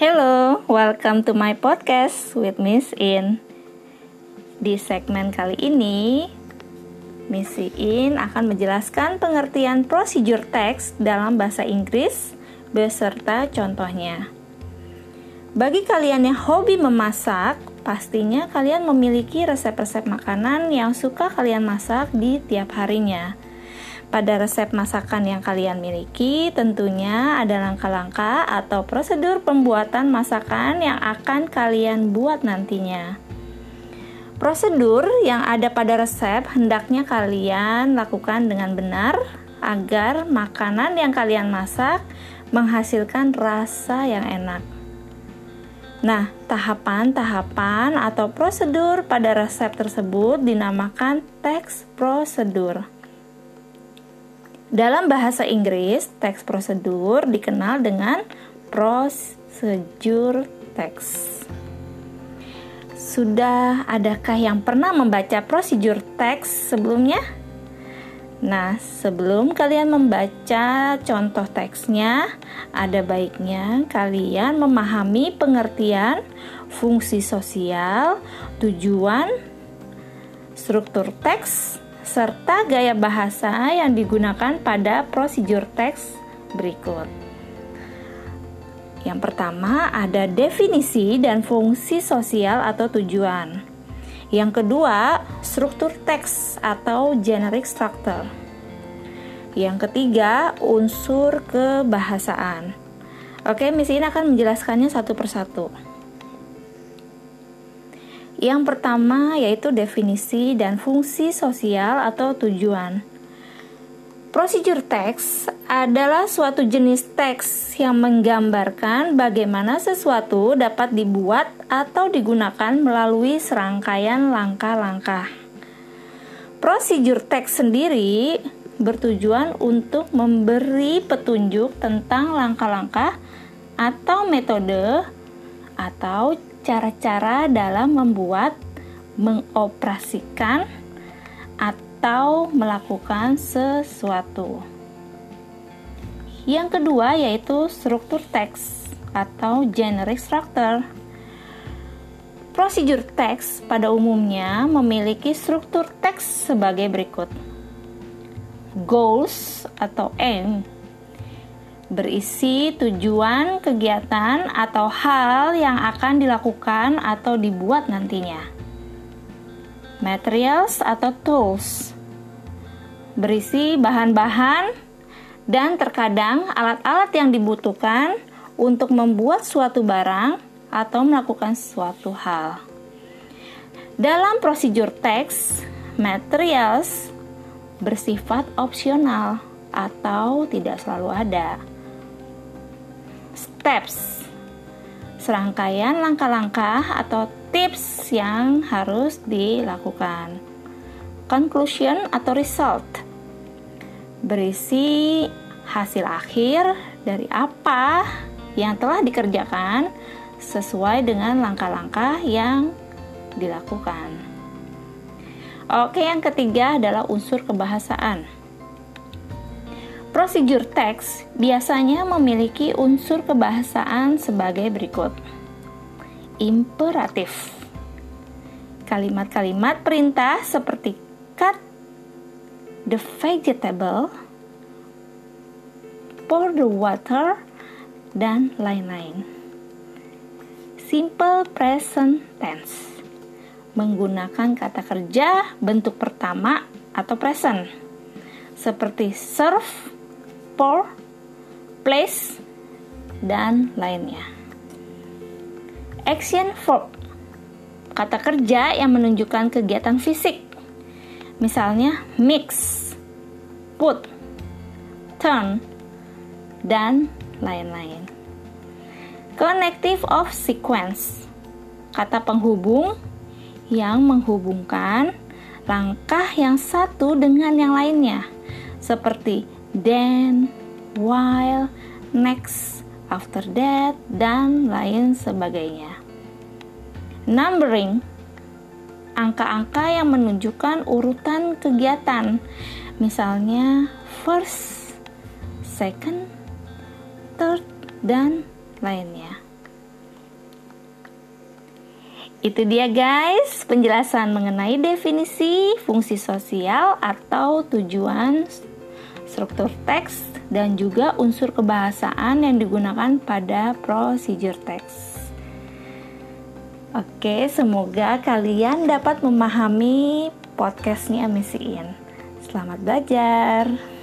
Hello, welcome to my podcast with Miss In. Di segmen kali ini, Miss In akan menjelaskan pengertian prosedur teks dalam bahasa Inggris beserta contohnya. Bagi kalian yang hobi memasak, pastinya kalian memiliki resep-resep makanan yang suka kalian masak di tiap harinya. Pada resep masakan yang kalian miliki, tentunya ada langkah-langkah atau prosedur pembuatan masakan yang akan kalian buat nantinya. Prosedur yang ada pada resep hendaknya kalian lakukan dengan benar agar makanan yang kalian masak menghasilkan rasa yang enak. Nah, tahapan-tahapan atau prosedur pada resep tersebut dinamakan teks prosedur. Dalam bahasa Inggris, teks prosedur dikenal dengan procedure text. Sudah adakah yang pernah membaca prosedur teks sebelumnya? Nah, sebelum kalian membaca contoh teksnya, ada baiknya kalian memahami pengertian fungsi sosial, tujuan, struktur teks, serta gaya bahasa yang digunakan pada prosedur teks berikut. Yang pertama ada definisi dan fungsi sosial atau tujuan. Yang kedua, struktur teks atau generic structure. Yang ketiga, unsur kebahasaan. Oke, Miss ini akan menjelaskannya satu persatu. Yang pertama yaitu definisi dan fungsi sosial atau tujuan. Prosedur teks adalah suatu jenis teks yang menggambarkan bagaimana sesuatu dapat dibuat atau digunakan melalui serangkaian langkah-langkah. Prosedur teks sendiri bertujuan untuk memberi petunjuk tentang langkah-langkah atau metode atau cara-cara dalam membuat, mengoperasikan, atau melakukan sesuatu. Yang kedua yaitu struktur teks atau generic structure. Prosedur teks pada umumnya memiliki struktur teks sebagai berikut. Goals atau aim berisi tujuan, kegiatan, atau hal yang akan dilakukan atau dibuat nantinya. Materials atau tools berisi bahan-bahan dan terkadang alat-alat yang dibutuhkan untuk membuat suatu barang atau melakukan suatu hal. Dalam prosedur teks, materials bersifat opsional atau tidak selalu ada steps serangkaian langkah-langkah atau tips yang harus dilakukan. Conclusion atau result berisi hasil akhir dari apa yang telah dikerjakan sesuai dengan langkah-langkah yang dilakukan. Oke, yang ketiga adalah unsur kebahasaan. Prosedur teks biasanya memiliki unsur kebahasaan sebagai berikut. Imperatif. Kalimat-kalimat perintah seperti cut the vegetable, pour the water, dan lain-lain. Simple present tense menggunakan kata kerja bentuk pertama atau present seperti serve, for, place, dan lainnya. Action verb kata kerja yang menunjukkan kegiatan fisik. Misalnya mix, put, turn, dan lain-lain. Connective of sequence kata penghubung yang menghubungkan langkah yang satu dengan yang lainnya seperti then, while, next, after that, dan lain sebagainya. Numbering angka-angka yang menunjukkan urutan kegiatan, misalnya first, second, third, dan lainnya. Itu dia guys, penjelasan mengenai definisi fungsi sosial atau tujuan struktur teks dan juga unsur kebahasaan yang digunakan pada procedure text. Oke, semoga kalian dapat memahami podcastnya Missy In. Selamat belajar.